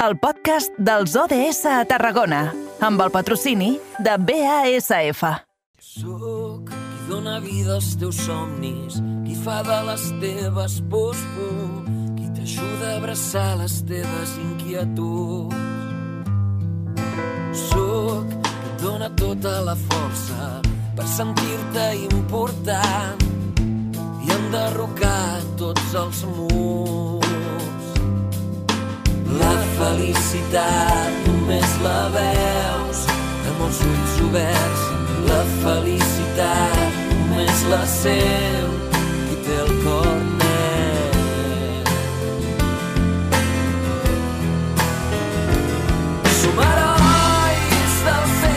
el podcast dels ODS a Tarragona, amb el patrocini de BASF. Soc qui dóna vida als teus somnis, qui fa de les teves pors por, qui t'ajuda a abraçar les teves inquietuds. Soc qui dóna tota la força per sentir-te important i enderrocar tots els murs. Felicitat només la veus amb els ulls oberts. La felicitat només la seu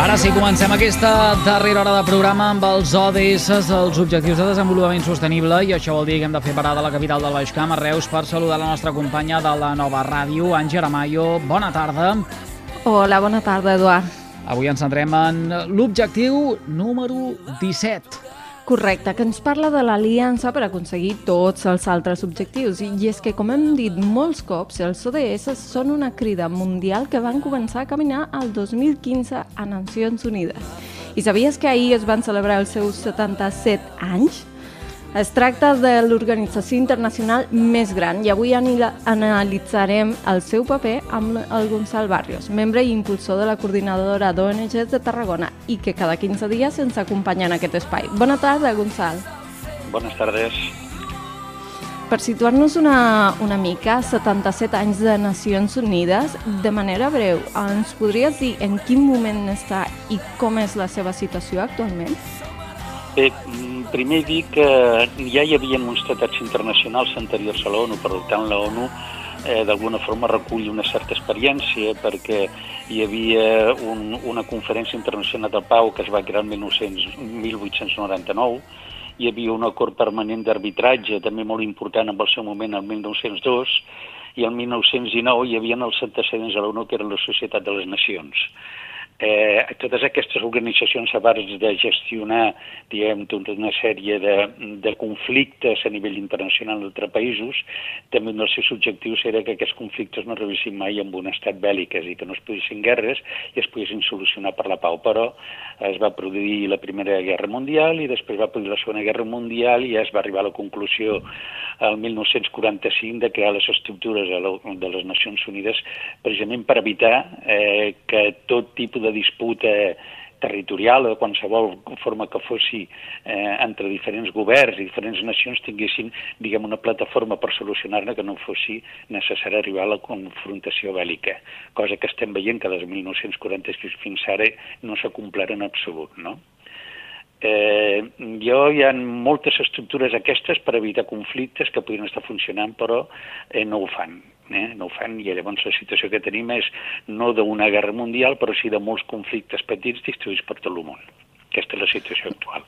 Ara sí, comencem aquesta darrera hora de programa amb els ODS, els Objectius de Desenvolupament Sostenible, i això vol dir que hem de fer parada a la capital del Baix Camp, a Reus, per saludar la nostra companya de la nova ràdio, Àngela Mayo. Bona tarda. Hola, bona tarda, Eduard. Avui ens centrem en l'objectiu número 17. Correcte, que ens parla de l'aliança per aconseguir tots els altres objectius. I és que, com hem dit molts cops, els ODS són una crida mundial que van començar a caminar el 2015 a Nacions Unides. I sabies que ahir es van celebrar els seus 77 anys? Es tracta de l'organització internacional més gran i avui analitzarem el seu paper amb el Gonçal Barrios, membre i impulsor de la coordinadora d'ONGs de Tarragona i que cada 15 dies ens acompanya en aquest espai. Bona tarda, Gonçal. Buenas tardes. Per situar-nos una, una mica, 77 anys de Nacions Unides, de manera breu, ens podries dir en quin moment està i com és la seva situació actualment? Bé, mm, primer dir que ja hi havia uns tractats internacionals anteriors a l'ONU, per tant la ONU eh, d'alguna forma recull una certa experiència perquè hi havia un, una conferència internacional de pau que es va crear el 1900, 1899, hi havia un acord permanent d'arbitratge també molt important en el seu moment, el 1902, i el 1919 hi havia els antecedents a l'ONU que era la Societat de les Nacions. Eh, totes aquestes organitzacions abans de gestionar diguem, tota una sèrie de, de conflictes a nivell internacional entre països, també un dels seus objectius era que aquests conflictes no arribessin mai amb un estat bèl·lic, és a dir, que no es poguessin guerres i es poguessin solucionar per la pau. Però es va produir la Primera Guerra Mundial i després va produir la Segona Guerra Mundial i ja es va arribar a la conclusió el 1945 de crear les estructures de, les Nacions Unides precisament per evitar eh, que tot tipus de disputa territorial o de qualsevol forma que fossi eh, entre diferents governs i diferents nacions tinguessin, diguem, una plataforma per solucionar-ne que no fossi necessari arribar a la confrontació bèl·lica, cosa que estem veient que des de 1946 fins ara no s'ha complert en absolut, no? Eh, jo hi ha moltes estructures aquestes per evitar conflictes que podrien estar funcionant, però eh, no ho fan. Eh? No ho fan i llavors la situació que tenim és no d'una guerra mundial, però sí de molts conflictes petits distribuïts per tot el món. Aquesta és la situació actual.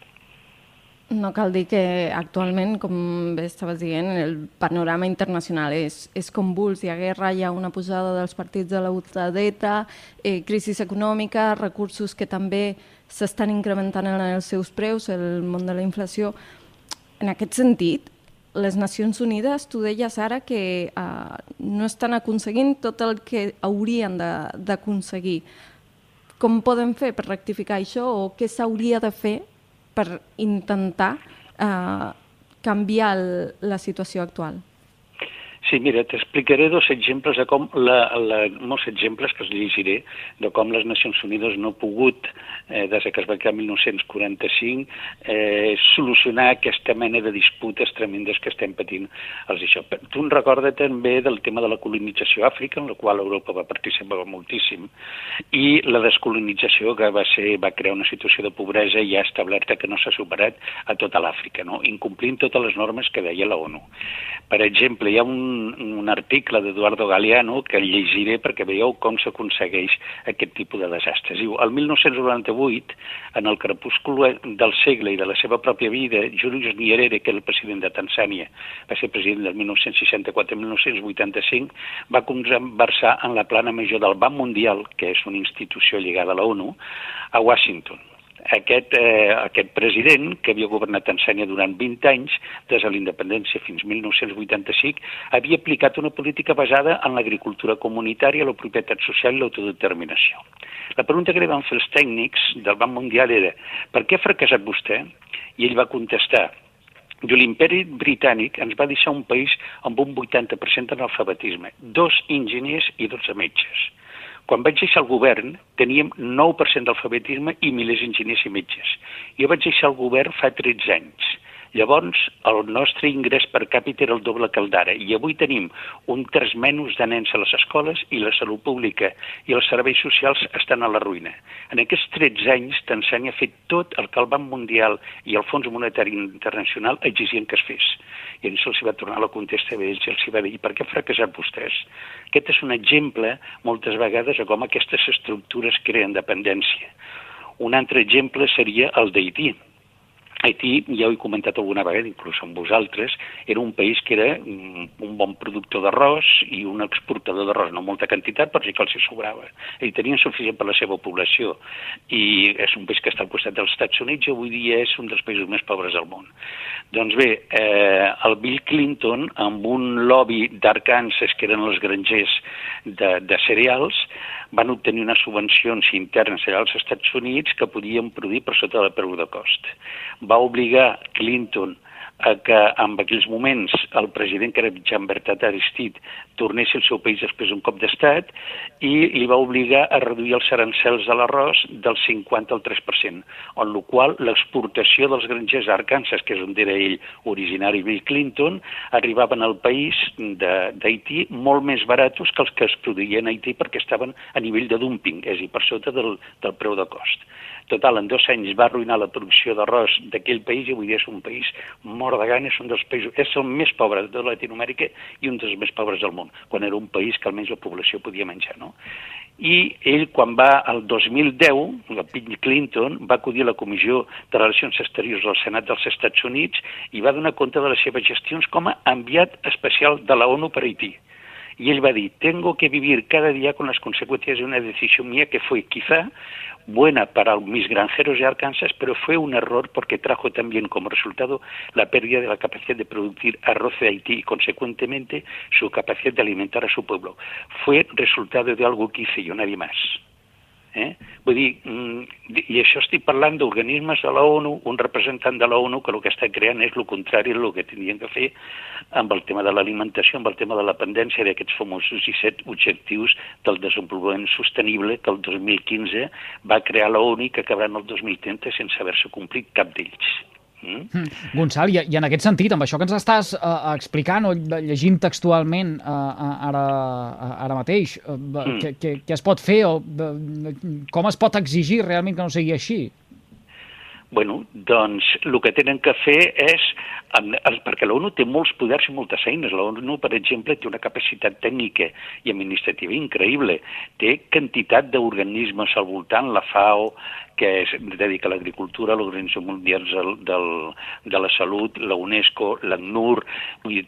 No cal dir que actualment, com bé estaves dient, el panorama internacional és, és convuls. Hi ha guerra, hi ha una pujada dels partits de la ultradeta, eh, crisi econòmica, recursos que també s'estan incrementant en els seus preus, el món de la inflació. En aquest sentit, les Nacions Unides, tu deies ara que eh, no estan aconseguint tot el que haurien d'aconseguir. Com podem fer per rectificar això o què s'hauria de fer per intentar eh, canviar el, la situació actual? Sí, mira, t'explicaré dos exemples de com, la, la, molts exemples que els llegiré, de com les Nacions Unides no ha pogut, eh, des que es va crear el 1945, eh, solucionar aquesta mena de disputes tremendes que estem patint els això. Tu en recorda també del tema de la colonització a Àfrica, en la qual Europa va participar moltíssim, i la descolonització que va, ser, va crear una situació de pobresa ja establerta que no s'ha superat a tota l'Àfrica, no? incomplint totes les normes que deia la ONU. Per exemple, hi ha un, un article d'Eduardo Galeano que llegiré perquè veieu com s'aconsegueix aquest tipus de desastres. Diu, el 1998, en el crepúscul del segle i de la seva pròpia vida, Julius Nyerere, que era el president de Tanzània, va ser president del 1964-1985, va conversar en la plana major del Banc Mundial, que és una institució lligada a la ONU, a Washington aquest, eh, aquest president, que havia governat Tanzània durant 20 anys, des de la independència fins 1985, havia aplicat una política basada en l'agricultura comunitària, la propietat social i l'autodeterminació. La pregunta que li van fer els tècnics del Banc Mundial era per què ha fracassat vostè? I ell va contestar l'imperi britànic ens va deixar un país amb un 80% d'analfabetisme, dos enginyers i 12 metges. Quan vaig deixar el govern, teníem 9% d'alfabetisme i milers d'enginyers i metges. Jo vaig deixar el govern fa 13 anys. Llavors, el nostre ingrés per càpita era el doble que el d'ara i avui tenim un terç menys de nens a les escoles i la salut pública i els serveis socials estan a la ruïna. En aquests 13 anys, Tanzània ha fet tot el que el Banc Mundial i el Fons Monetari Internacional exigien que es fes. I llavors se'ls va tornar la contesta a ells i els va dir, per què fracassat vostès? Aquest és un exemple, moltes vegades, a com aquestes estructures creen dependència. Un altre exemple seria el d'Haití Haití, ja ho he comentat alguna vegada, inclús amb vosaltres, era un país que era un bon productor d'arròs i un exportador d'arròs, no molta quantitat, però sí que els hi sobrava. I tenien suficient per la seva població. I és un país que està al costat dels Estats Units i avui dia és un dels països més pobres del món. Doncs bé, eh, el Bill Clinton, amb un lobby d'Arkansas, que eren els grangers de, de cereals, van obtenir unes subvencions internes allà als Estats Units que podien produir per sota del preu de cost. Va obligar Clinton a que en aquells moments el president, que era Jean Bertat Aristide, tornés al seu país després d'un cop d'estat i li va obligar a reduir els arancels de l'arròs del 50 al 3%, en la qual l'exportació dels grangers a Arkansas, que és on era ell originari Bill Clinton, arribaven al país d'Haití molt més baratos que els que es produïen a Haití perquè estaven a nivell de dumping, és a dir, per sota del, del preu de cost. Total, en dos anys va arruïnar la producció d'arròs d'aquell país i avui dia és un país mort de gana, és un dels països, és el més pobre de Latinoamèrica i un dels més pobres del món, quan era un país que almenys la població podia menjar, no? I ell, quan va al 2010, la Bill Clinton, va acudir a la Comissió de Relacions Exteriors del Senat dels Estats Units i va donar compte de les seves gestions com a enviat especial de la ONU per Haití. Y él va a decir, tengo que vivir cada día con las consecuencias de una decisión mía que fue quizá buena para mis granjeros de Arkansas, pero fue un error porque trajo también como resultado la pérdida de la capacidad de producir arroz de Haití y, consecuentemente, su capacidad de alimentar a su pueblo. Fue resultado de algo que hice yo, nadie más. Eh? Vull dir, mm, i això estic parlant d'organismes de la ONU, un representant de la ONU que el que està creant és el contrari del que tenien que fer amb el tema de l'alimentació, amb el tema de la pendència d'aquests famosos 17 objectius del desenvolupament sostenible que el 2015 va crear la ONU i que acabaran el 2030 sense haver-se complit cap d'ells. Mm? Mm. Gonçal, i, i en aquest sentit, amb això que ens estàs uh, explicant o llegint textualment uh, ara, ara mateix, uh, mm. què, què, què es pot fer o uh, com es pot exigir realment que no sigui així? Bueno, doncs el que tenen que fer és, perquè l'ONU té molts poders i moltes eines. L'ONU, per exemple, té una capacitat tècnica i administrativa increïble. Té quantitat d'organismes al voltant, la FAO, que es dedica a l'agricultura, l'Organització Mundial del, del, de la Salut, la UNESCO, l'ACNUR,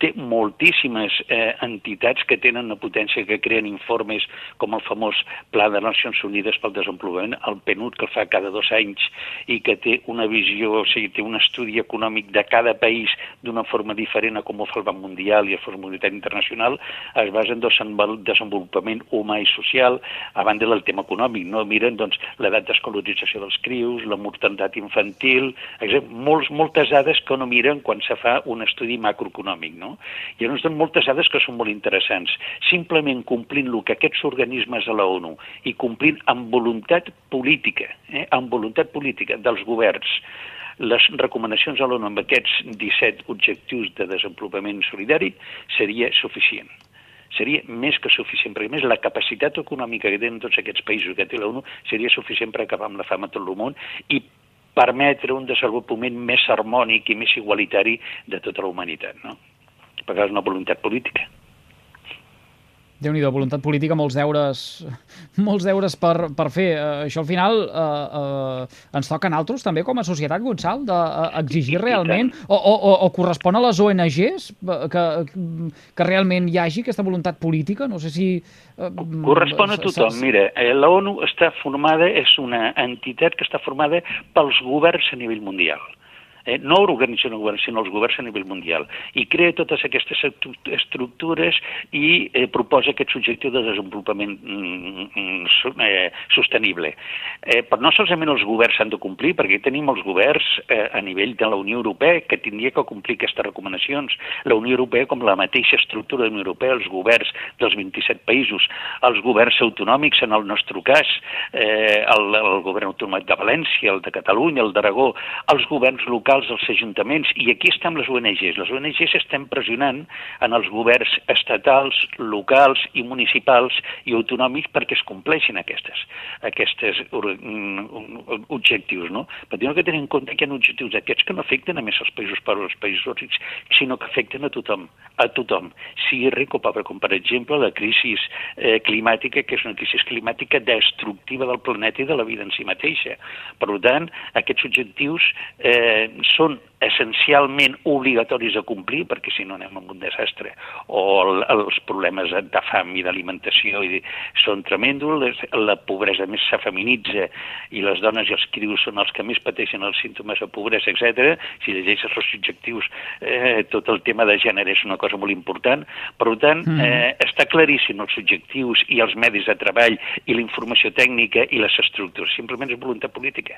té moltíssimes eh, entitats que tenen una potència que creen informes com el famós Pla de Nacions Unides pel Desenvolupament, el PNUD, que el fa cada dos anys i que té una visió, o sigui, té un estudi econòmic de cada país d'una forma diferent a com ho fa el Banc Mundial i el Fons Monetari Internacional, es basa en desenvolupament humà i social, a banda del tema econòmic, no? Miren, doncs, l'edat d'escolarització població dels crius, la mortalitat infantil, exemple, molts, moltes dades que no miren quan se fa un estudi macroeconòmic. No? I ens donen moltes dades que són molt interessants. Simplement complint el que aquests organismes de la ONU i complint amb voluntat política, eh, amb voluntat política dels governs, les recomanacions de l'ONU amb aquests 17 objectius de desenvolupament solidari seria suficient seria més que suficient, perquè més la capacitat econòmica que tenen tots aquests països que té la ONU seria suficient per acabar amb la fama a tot el món i permetre un desenvolupament més harmònic i més igualitari de tota la humanitat, no? Perquè és una voluntat política. Déu nhi voluntat política, molts deures, molts deures per, per fer. Uh, això al final uh, uh, ens toca a altres també com a societat, Gonçal, d'exigir uh, realment o, o, o, o correspon a les ONGs que, que realment hi hagi aquesta voluntat política? No sé si... Uh, correspon a tothom. Mira, la ONU està formada, és una entitat que està formada pels governs a nivell mundial eh, no l'organització no govern, sinó els governs a nivell mundial, i crea totes aquestes estructures i eh, proposa aquest objectiu de desenvolupament mm, mm, eh, sostenible. Eh, però no solament els governs s'han de complir, perquè tenim els governs eh, a nivell de la Unió Europea que tindria que complir aquestes recomanacions. La Unió Europea, com la mateixa estructura de la Unió Europea, els governs dels 27 països, els governs autonòmics, en el nostre cas, eh, el, el govern autonòmic de València, el de Catalunya, el d'Aragó, els governs locals locals, els ajuntaments, i aquí estem les ONGs. Les ONGs estem pressionant en els governs estatals, locals i municipals i autonòmics perquè es compleixin aquestes, aquestes mm, objectius. No? Però tenim que tenir en compte que hi ha objectius aquests que no afecten a més els països pobres els països rics, sinó que afecten a tothom, a tothom, sigui ric o pobre, com per exemple la crisi eh, climàtica, que és una crisi climàtica destructiva del planeta i de la vida en si mateixa. Per tant, aquests objectius eh, són essencialment obligatoris a complir, perquè si no anem amb un desastre, o el, els problemes de fam i d'alimentació són tremendos, la pobresa més s'afeminitza i les dones i els crius són els que més pateixen els símptomes de pobresa, etc. Si llegeixes els objectius, eh, tot el tema de gènere és una cosa molt important. Per tant, mm. eh, està claríssim els objectius i els medis de treball i la informació tècnica i les estructures. Simplement és voluntat política.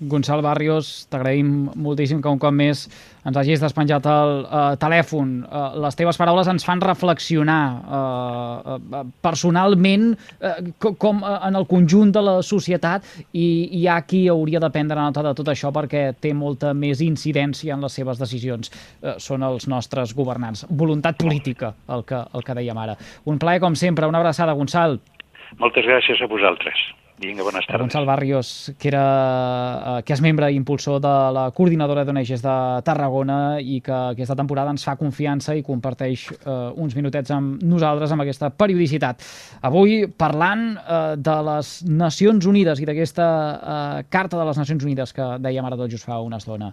Gonçal Barrios, t'agraïm moltíssim que un cop més ens hagis despenjat el uh, telèfon. Uh, les teves paraules ens fan reflexionar uh, uh, personalment uh, com uh, en el conjunt de la societat i hi ha qui hauria de prendre nota de tot això perquè té molta més incidència en les seves decisions. Uh, són els nostres governants. Voluntat política, el que, el que dèiem ara. Un plaer, com sempre. Una abraçada, Gonçal. Moltes gràcies a vosaltres. Vinga, bones tardes. Gonçal Barrios, que, era, eh, que és membre i impulsor de la coordinadora d'ONGs de Tarragona i que aquesta temporada ens fa confiança i comparteix eh, uns minutets amb nosaltres amb aquesta periodicitat. Avui parlant eh, de les Nacions Unides i d'aquesta eh, Carta de les Nacions Unides que dèiem ara tot just fa una estona.